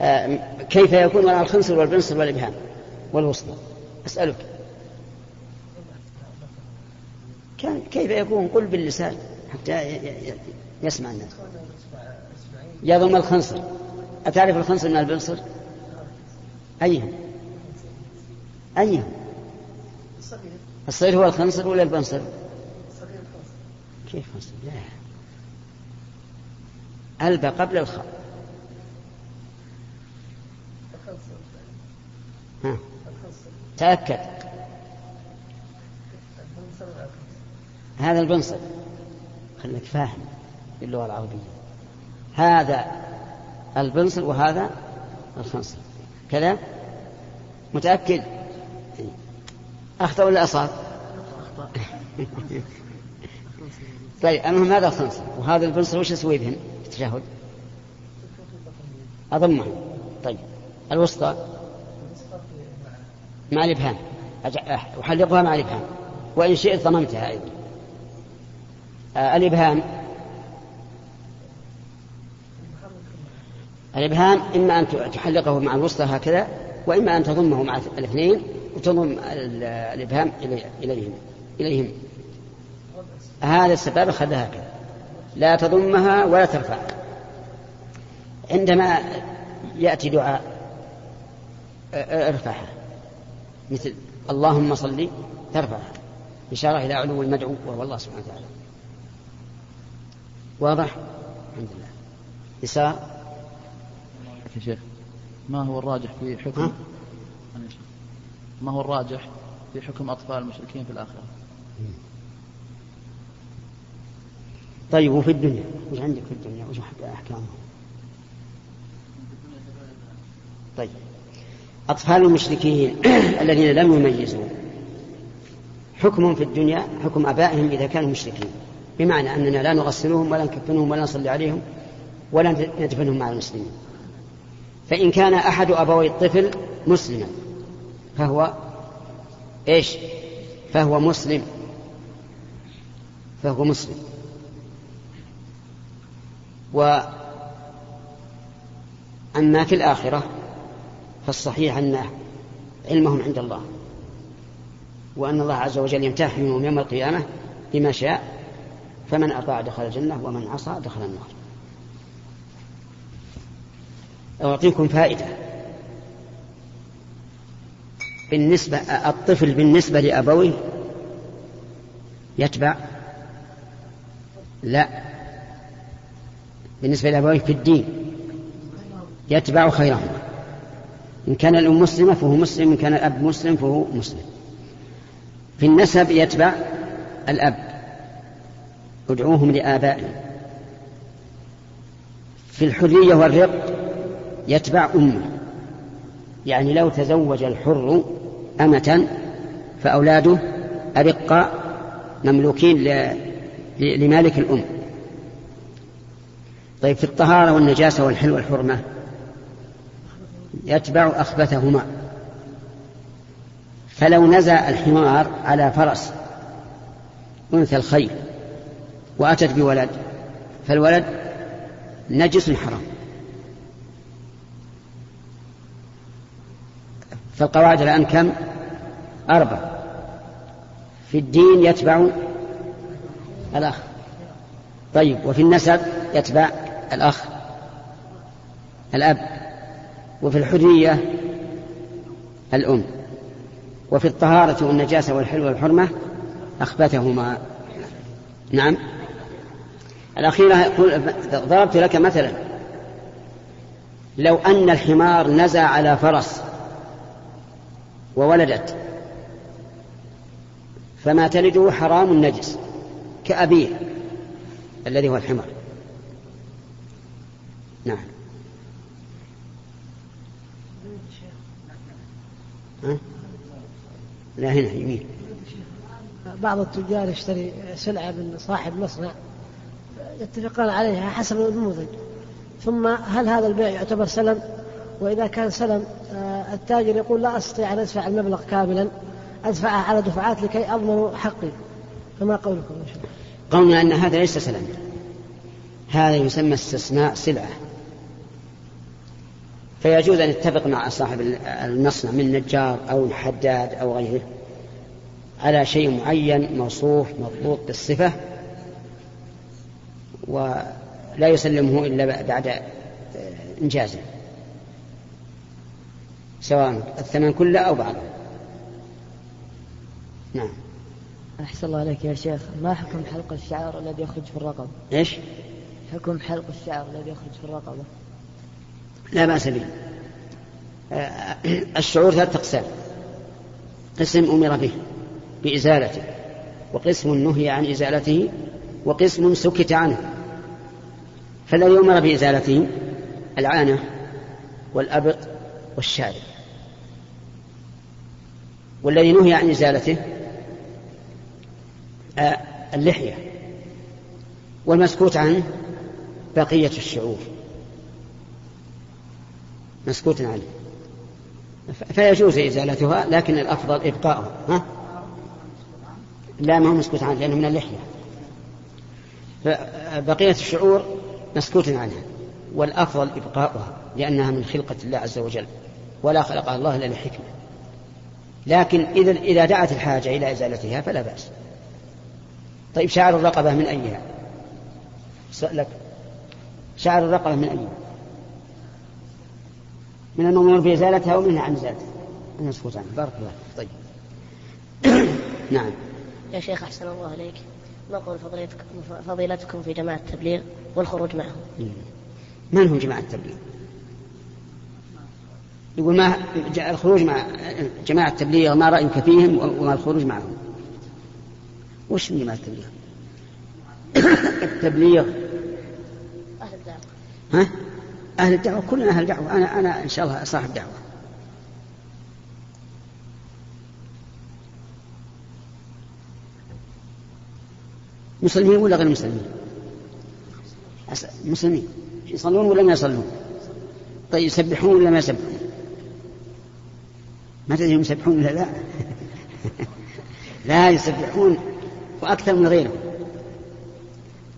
آه، كيف يكون على الخنصر والبنصر والإبهام؟ والوسطى. أسألك. كان كيف يكون قل باللسان حتى يسمع الناس؟ يضم الخنصر. أتعرف الخنصر من البنصر؟ أيهم؟ أيهم؟ الصغير هو الخنصر ولا البنصر؟ كيف خنصر لا. ألبى قبل الخاء. تأكد. هذا البنصر. خليك فاهم باللغة العربية. هذا البنصر وهذا الخنصر. كذا؟ متأكد؟ أخطأ ولا أصاب طيب المهم هذا الخنصر. وهذا البنصر وش أسوي بهم؟ التشهد أضمه طيب الوسطى؟ مع الإبهام أحلقها مع الإبهام وإن شئت ضممتها أيضا. آه الإبهام. الإبهام إما أن تحلقه مع الوسطى هكذا وإما أن تضمه مع الاثنين وتضم الإبهام إليهم. إليهم. هذا السبب خذها هكذا. لا تضمها ولا ترفعها عندما يأتي دعاء ارفعها. مثل اللهم صل ترفعها إشارة إلى علو المدعو وهو الله سبحانه وتعالى. واضح؟ الحمد لله. يسار؟ يا شيخ ما هو الراجح في حكم؟ ما هو الراجح في حكم أطفال المشركين في الآخرة؟ طيب وفي الدنيا؟ وش عندك في الدنيا؟ وش أحكامه طيب. أطفال المشركين الذين لم يميزوا. حكم في الدنيا حكم آبائهم إذا كانوا مشركين. بمعنى أننا لا نغسلهم ولا نكفنهم ولا نصلي عليهم ولا ندفنهم مع المسلمين. فإن كان أحد أبوي الطفل مسلما فهو إيش؟ فهو مسلم. فهو مسلم. وأما في الآخرة فالصحيح أن علمهم عند الله وأن الله عز وجل يمتحنهم يوم القيامة بما شاء فمن أطاع دخل الجنة ومن عصى دخل النار. أعطيكم فائدة. بالنسبة الطفل بالنسبة لأبويه يتبع؟ لا. بالنسبة لأبويه في الدين يتبع خيرهما إن كان الأم مسلمة فهو مسلم إن كان الأب مسلم فهو مسلم. في النسب يتبع الأب. ادعوهم لآبائهم. في الحرية والرق يتبع أمه. يعني لو تزوج الحر أمة فأولاده أرقاء مملوكين لمالك الأم. طيب في الطهارة والنجاسة والحل والحرمة يتبع أخبثهما. فلو نزع الحمار على فرس أنثى الخيل وأتت بولد فالولد نجس حرام. فالقواعد الآن كم؟ أربع في الدين يتبع الأخ. طيب وفي النسب يتبع الأخ الأب. وفي الحرية الأم وفي الطهارة والنجاسة والحل والحرمة أخبثهما. نعم. الأخيرة يقول ضربت لك مثلا. لو أن الحمار نزع على فرس وولدت فما تلده حرام نجس كأبيه الذي هو الحمار. نعم. ها؟ لا هنا يمين. بعض التجار يشتري سلعة من صاحب مصنع يتفقان عليها حسب النموذج. ثم هل هذا البيع يعتبر سلم؟ وإذا كان سلم آه، التاجر يقول لا أستطيع أن أدفع المبلغ كاملا أدفعه على دفعات لكي أضمن حقي. فما قولكم قولنا أن هذا ليس سلما. هذا يسمى استثناء سلعة. فيجوز أن يتفق مع صاحب المصنع من نجار أو حداد أو غيره على شيء معين موصوف مضبوط بالصفة ولا يسلمه إلا بعد إنجازه. سواء الثمن كله أو بعضه. نعم. أحسن الله عليك يا شيخ. ما حكم حلق الشعر الذي يخرج في الرقبة؟ إيش؟ حكم حلق الشعر الذي يخرج في الرقبة؟ لا بأس به. آه، الشعور ثلاثة أقسام قسم أمر به بإزالته. وقسم نهي عن إزالته وقسم سكت عنه. فالذي أمر بإزالته العانة والأبط والشارب. والذي نهي عن إزالته آه، اللحية. والمسكوت عنه بقية الشعور. مسكوت عنه فيجوز إزالتها لكن الأفضل إبقاؤها ها؟ لا ما هو مسكوت عنه لأنه من اللحية. فبقية الشعور مسكوت عنها والأفضل إبقاؤها لأنها من خلقة الله عز وجل ولا خلقها الله إلا لحكمة. لكن إذا إذا دعت الحاجة إلى إزالتها فلا بأس. طيب شعر الرقبة من أيها؟ لك شعر الرقبة من أيها؟ من المأمور بإزالتها ومنها عن إزالتها المسكوت عنه بارك الله طيب. نعم. يا شيخ أحسن الله عليك ما قول فضيلتكم, فضيلتكم في جماعة التبليغ والخروج معهم؟ من هم جماعة التبليغ؟ يقول ما الخروج مع جماعة التبليغ ما رأيك فيهم وما الخروج معهم. وش من جماعة التبليغ؟ التبليغ. أهل الدعوة ها؟ أهل الدعوة كلنا أهل دعوة أنا أنا إن شاء الله صاحب دعوة. مسلمين ولا غير مسلمين؟ مسلمين. يصلون ولا ما يصلون؟ طيب يسبحون ولا ما يسبحون؟ ما تدري يسبحون ولا لا؟ لا يسبحون وأكثر من غيرهم.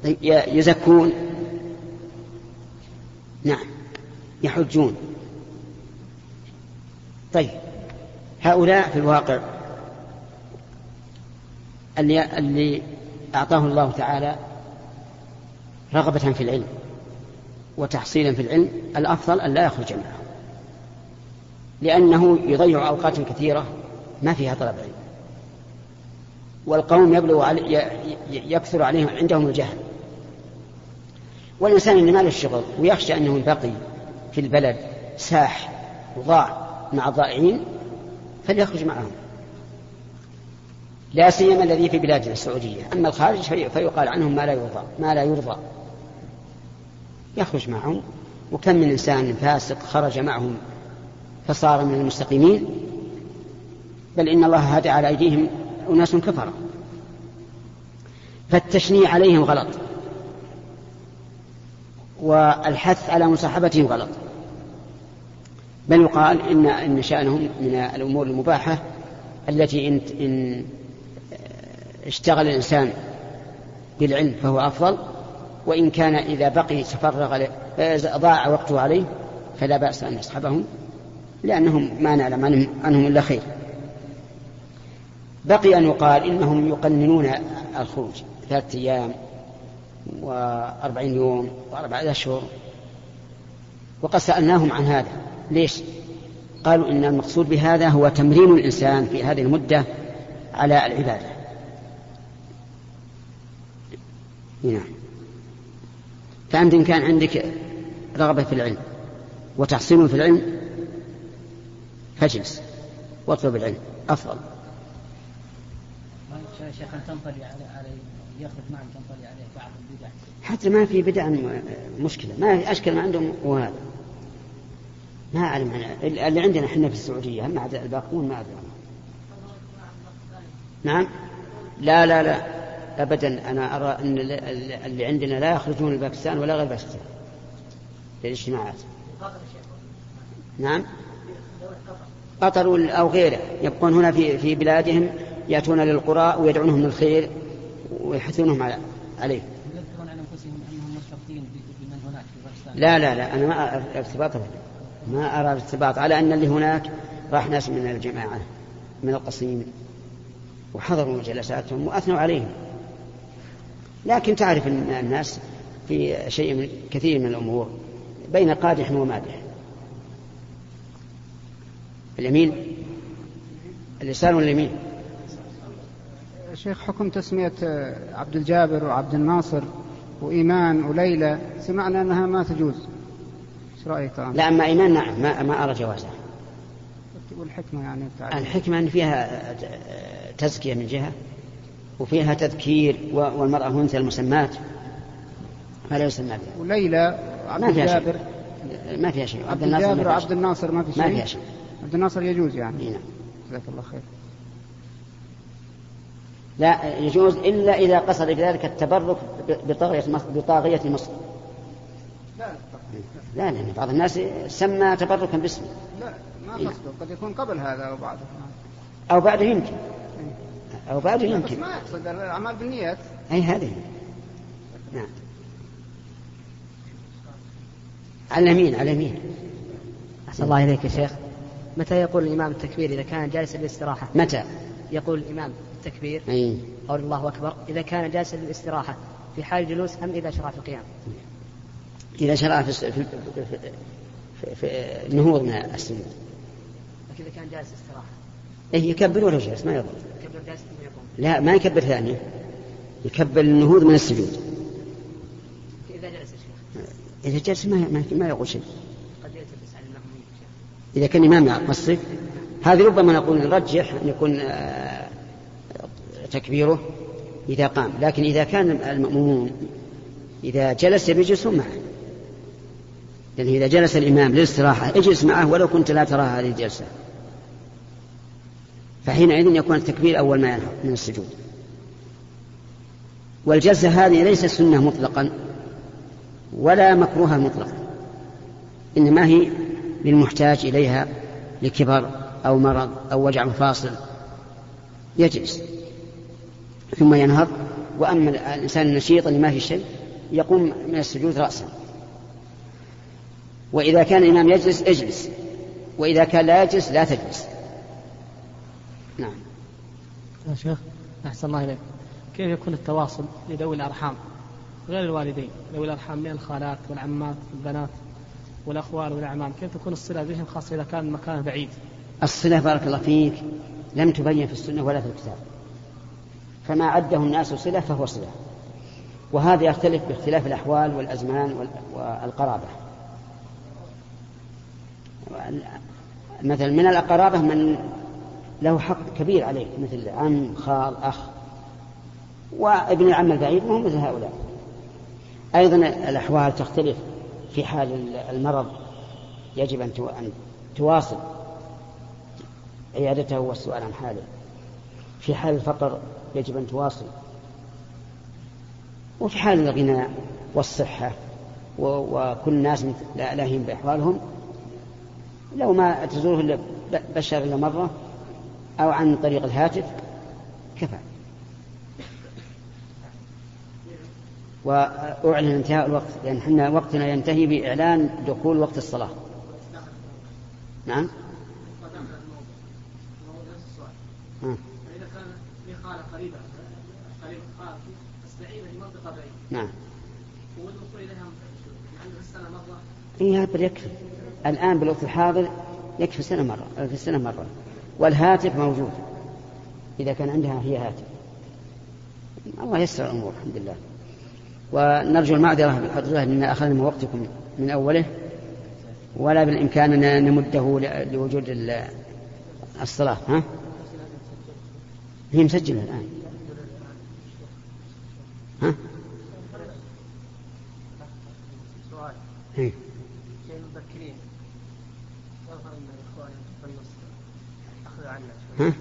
طيب يزكون. نعم. يحجون. طيب. هؤلاء في الواقع اللي, اللي أعطاه الله تعالى رغبة في العلم وتحصيلا في العلم الأفضل أن لا يخرج معه. لأنه يضيع أوقات كثيرة ما فيها طلب علم. والقوم يبلغ علي يكثر عليهم عندهم الجهل. والإنسان اللي ما له الشغل ويخشى أنه بقي في البلد ساح وضاع مع الضائعين فليخرج معهم. لا سيما الذي في بلادنا السعودية. أما الخارج فيقال عنهم ما لا يرضى ما لا يرضى. يخرج معهم. وكم من إنسان فاسق خرج معهم فصار من المستقيمين. بل إن الله هدى على أيديهم أناس كفروا فالتشنيع عليهم غلط. والحث على مصاحبتهم غلط. بل يقال إن إن شأنهم من الأمور المباحة التي إن, إن اشتغل الإنسان بالعلم فهو أفضل وإن كان إذا بقي تفرغ ضاع وقته عليه فلا بأس أن يصحبهم لأنهم ما نعلم عنهم إلا خير. بقي أن يقال إنهم يقننون الخروج ثلاثة أيام وأربعين يوم وأربعة أشهر. وقد سألناهم عن هذا. ليش؟ قالوا إن المقصود بهذا هو تمرين الإنسان في هذه المدة على العبادة. نعم. فأنت إن كان عندك رغبة في العلم وتحصيل في العلم فاجلس واطلب العلم. أفضل. شيخ تنطلي معك تنطلي عليه بعض البدع. حتى ما في بدع مشكلة. ما في أشكل ما عندهم وهذا. ما أعلم أنا. اللي عندنا إحنا في السعودية أما الباقون ما أدري نعم؟ لا لا لا. أبدا أنا أرى أن اللي عندنا لا يخرجون الباكستان ولا غير باكستان. للاجتماعات. نعم؟ قطر أو غيره. يبقون هنا في في بلادهم. يأتون للقرى ويدعونهم للخير ويحثونهم عليه. يذكرون عن أنفسهم أنهم مرتبطين بمن هناك في لا لا لا أنا ما ارتباط ما أرى الارتباط على أن اللي هناك راح ناس من الجماعة من القصيم وحضروا جلساتهم وأثنوا عليهم. لكن تعرف أن الناس في شيء من كثير من الأمور بين قادح ومادح. اليمين اليسار واليمين. شيخ حكم تسمية عبد الجابر وعبد الناصر وإيمان وليلى سمعنا أنها ما تجوز. إيش رأيك؟ أنت؟ لا أما إيمان نعم ما, ما أرى جوازها. والحكمة يعني الحكمة أن فيها تزكية من جهة وفيها تذكير والمرأة أنثى المسمات فلا يسمى بها. وليلى عبد الجابر ما فيها شيء. عبد الناصر وعبد الناصر ما في شيء. ما فيها شيء. عبد الناصر يجوز يعني. نعم. جزاك الله خير. لا يجوز إلا إذا قصد بذلك التبرك بطاغية مصر, بطاغية مصر. لا لا لأن بعض الناس سمى تبركا باسمه. لا ما قصده قد يكون قبل هذا أو بعده أو بعده يمكن. أو بعده يمكن بس ما يقصد الأعمال بالنيات. أي هذه. نعم. على اليمين على اليمين. أحسن الله إليك يا شيخ. متى يقول الإمام التكبير إذا كان جالسا للاستراحة؟ متى؟ يقول الإمام. التكبير. أي. قول الله أكبر. إذا كان جالسا للاستراحة في حال الجلوس أم إذا شرع في القيام؟ إذا شرع في, في, في, في, النهوض من السجود لكن إذا كان جالس استراحة. إيه يكبر ولا جالس؟ ما يضر. يكبر جالس ثم يقوم؟ لا ما يكبر ثانية يكبر النهوض من السجود. إذا جلس إذا جلس ما ما, ما يقول شيء. قد يلتبس على المأمومين إذا كان إمام مصرف هذه ربما نقول نرجح أن يكون آه، تكبيره إذا قام لكن إذا كان المأمومون إذا جلس يجلسون معه. لأن إذا جلس الإمام للاستراحة اجلس معه ولو كنت لا ترى هذه الجلسة. فحينئذ يكون التكبير أول ما ينهض من السجود. والجلسة هذه ليست سنة مطلقا ولا مكروها مطلقا. إنما هي للمحتاج إليها لكبر أو مرض أو وجع مفاصل يجلس. ثم ينهض وأما الإنسان النشيط اللي ما في شيء يقوم من السجود رأسا. وإذا كان الإمام يجلس اجلس. وإذا كان لا يجلس لا تجلس. نعم. يا شيخ أحسن الله إليك. كيف يكون التواصل لذوي الأرحام؟ غير الوالدين ذوي الأرحام من الخالات والعمات والبنات والأخوال والأعمام. كيف تكون الصلة بهم خاصة إذا كان المكان بعيد؟ الصلة بارك الله فيك لم تبين في السنة ولا في الكتاب. فما عده الناس صلة فهو صلة. وهذا يختلف باختلاف الأحوال والأزمان والقرابة. مثلا من القرابة من له حق كبير عليه مثل عم خال أخ. وابن العم البعيد وهو مثل هؤلاء. أيضا الأحوال تختلف في حال المرض يجب أن تواصل عيادته والسؤال عن حاله. في حال الفقر يجب أن تواصل وفي حال الغنى والصحة وكل الناس لا لاهين بأحوالهم لو ما تزوره إلا بشر إلا مرة أو عن طريق الهاتف كفى. وأعلن انتهاء الوقت لأن حنا وقتنا ينتهي بإعلان دخول وقت الصلاة. نعم فإذا كان في خالة قريبة. قريبة. بعيدة في منطقة بعيدة. نعم. والوصول إليها عندها السنة مرة؟ إيه يكفي. الآن بالوقت الحاضر يكفي سنة مرة في السنة مرة. والهاتف موجود. إذا كان عندها هي هاتف. الله يسر الأمور الحمد لله. ونرجو المعذرة بحضرته أن أخذنا من وقتكم من أوله. ولا بالإمكان أن نمده لوجود الصلاة ها؟ هي مسجلة الآن ها؟ ها؟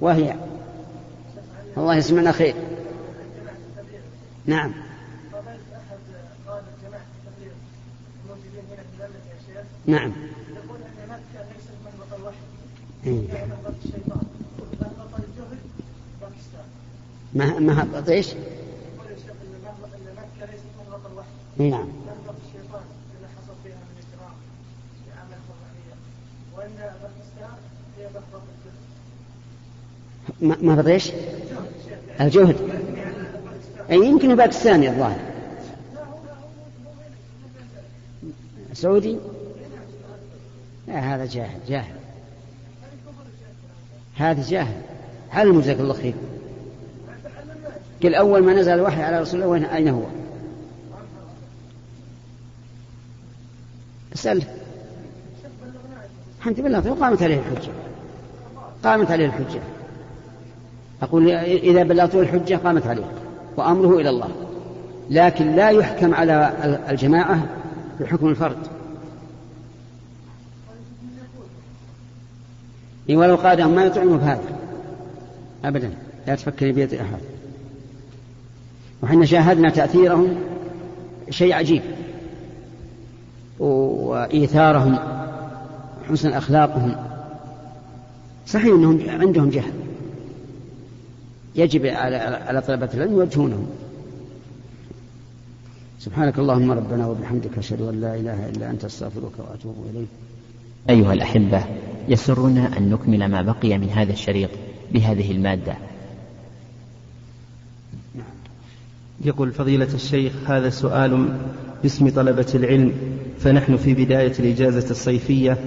وهي الله يسمعنا خير نعم نعم. ما ما هبط إيش؟ اي نعم. ما ما إيش؟ الجهد. أي يمكن باكستاني الظاهر. سعودي؟ لا هذا جاهل جاهل. هذا جاهل. علم جزاك الله خير؟ قل أول ما نزل الوحي على رسول الله وين أين هو؟ اسأله الحمد لله وقامت عليه الحجة. قامت عليه الحجة. أقول إذا بلغته الحجة قامت عليه وأمره إلى الله. لكن لا يحكم على الجماعة بحكم الفرد. إيه ولو قادهم ما يطعمه بهذا. أبدا لا تفكر بيد أحد. وحنا شاهدنا تأثيرهم شيء عجيب. وإيثارهم حسن أخلاقهم. صحيح أنهم عندهم جهل. يجب على على طلبة العلم يوجهونهم. سبحانك اللهم ربنا وبحمدك أشهد أن لا إله إلا أنت أستغفرك وأتوب إليك. أيها الأحبة يسرنا أن نكمل ما بقي من هذا الشريط بهذه المادة. يقول فضيلة الشيخ هذا سؤال باسم طلبة العلم فنحن في بداية الإجازة الصيفية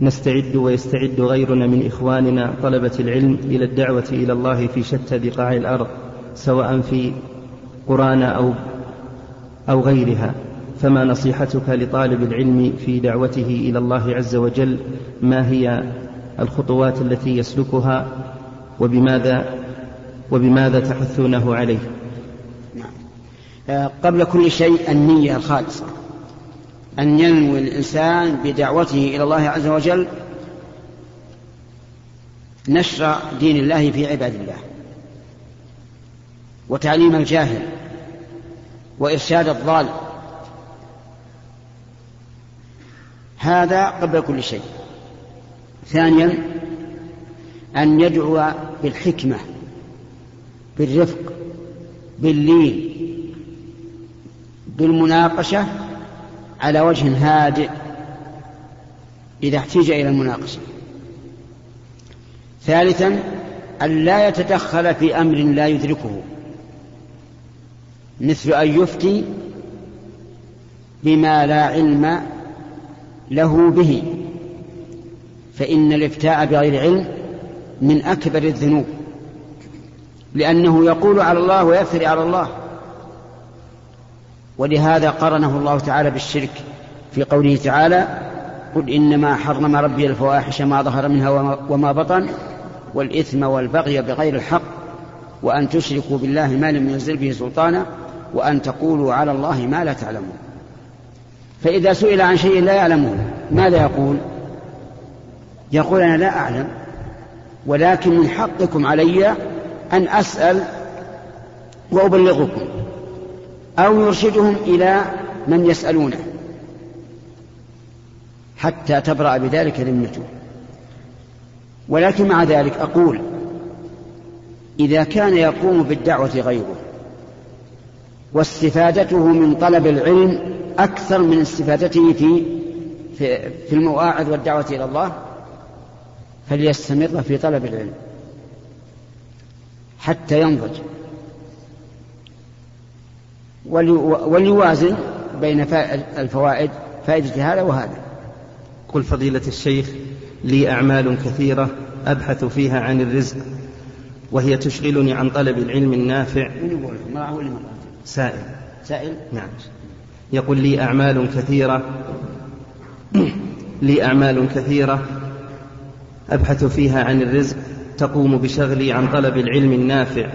نستعد ويستعد غيرنا من إخواننا طلبة العلم إلى الدعوة إلى الله في شتى بقاع الأرض سواء في قرانا أو أو غيرها. فما نصيحتك لطالب العلم في دعوته إلى الله عز وجل؟ ما هي الخطوات التي يسلكها؟ وبماذا وبماذا تحثونه عليه؟ آه، قبل كل شيء النية الخالصة. أن ينوي الإنسان بدعوته إلى الله عز وجل نشر دين الله في عباد الله وتعليم الجاهل وإرشاد الضال هذا قبل كل شيء. ثانيا أن يدعو بالحكمة بالرفق باللين بالمناقشة على وجه هادئ إذا احتيج إلى المناقشة. ثالثا أن لا يتدخل في أمر لا يدركه مثل أن يفتي بما لا علم له به. فإن الإفتاء بغير علم من أكبر الذنوب لأنه يقول على الله ويفتري على الله. ولهذا قرنه الله تعالى بالشرك في قوله تعالى قل إنما حرم ربي الفواحش ما ظهر منها وما بطن والإثم والبغي بغير الحق وأن تشركوا بالله ما لم ينزل به سلطانا وأن تقولوا على الله ما لا تعلمون. فإذا سئل عن شيء لا يعلمه ماذا يقول؟ يقول أنا لا أعلم ولكن من حقكم علي أن أسأل وأبلغكم أو يرشدهم إلى من يسألونه حتى تبرأ بذلك ذمته. ولكن مع ذلك أقول إذا كان يقوم بالدعوة غيره واستفادته من طلب العلم أكثر من استفادته في في المواعظ والدعوة إلى الله فليستمر في طلب العلم حتى ينضج. وليوازن بين الفوائد فائدة هذا وهذا. قل فضيلة الشيخ لي أعمال كثيرة أبحث فيها عن الرزق وهي تشغلني عن طلب العلم النافع. سائل. سائل؟ نعم. يقول لي أعمال كثيرة. لي أعمال كثيرة. أبحث فيها عن الرزق. تقوم بشغلي عن طلب العلم النافع.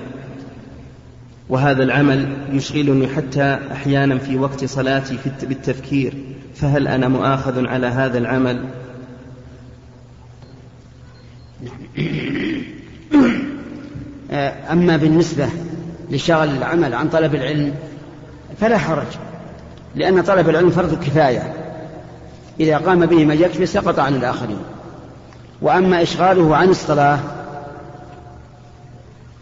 وهذا العمل يشغلني حتى أحيانا في وقت صلاتي في بالتفكير. فهل أنا مؤاخذ على هذا العمل؟ أما بالنسبة لشغل العمل عن طلب العلم فلا حرج. لأن طلب العلم فرض كفاية إذا قام به من يكفي سقط عن الآخرين. وأما إشغاله عن الصلاة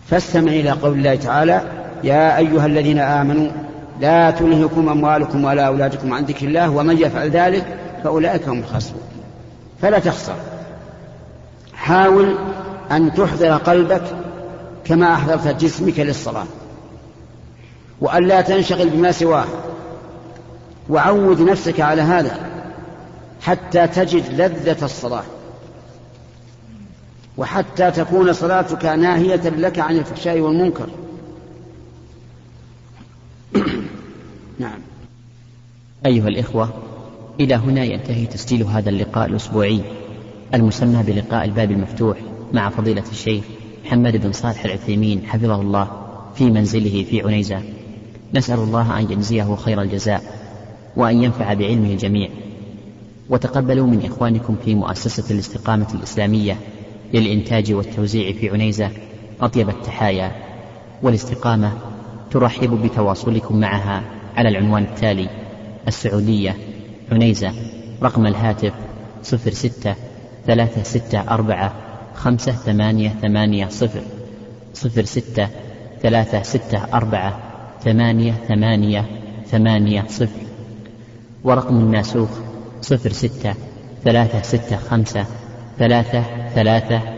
فاستمع إلى قول الله تعالى يا أيها الذين آمنوا لا تلهكم أموالكم ولا أولادكم عن ذكر الله ومن يفعل ذلك فأولئك هم الخاسرون. فلا تخسر. حاول أن تحضر قلبك كما أحضرت جسمك للصلاة. وأن لا تنشغل بما سواه وعود نفسك على هذا حتى تجد لذة الصلاة. وحتى تكون صلاتك ناهية لك عن الفحشاء والمنكر. نعم. أيها الإخوة إلى هنا ينتهي تسجيل هذا اللقاء الأسبوعي المسمى بلقاء الباب المفتوح مع فضيلة الشيخ محمد بن صالح العثيمين حفظه الله في منزله في عنيزة. نسأل الله أن يجزيه خير الجزاء. وأن ينفع بعلمه الجميع. وتقبلوا من إخوانكم في مؤسسة الاستقامة الإسلامية للإنتاج والتوزيع في عنيزة أطيب التحايا والاستقامة ترحب بتواصلكم معها على العنوان التالي السعودية عنيزة رقم الهاتف صفر ستة ثلاثة ستة أربعة خمسة ثمانية ثمانية صفر صفر ستة ثلاثة ستة أربعة ثمانية ثمانية ثمانية صفر. ورقم الناسوخ صفر ستة ثلاثة ستة خمسة ثلاثة ثلاثة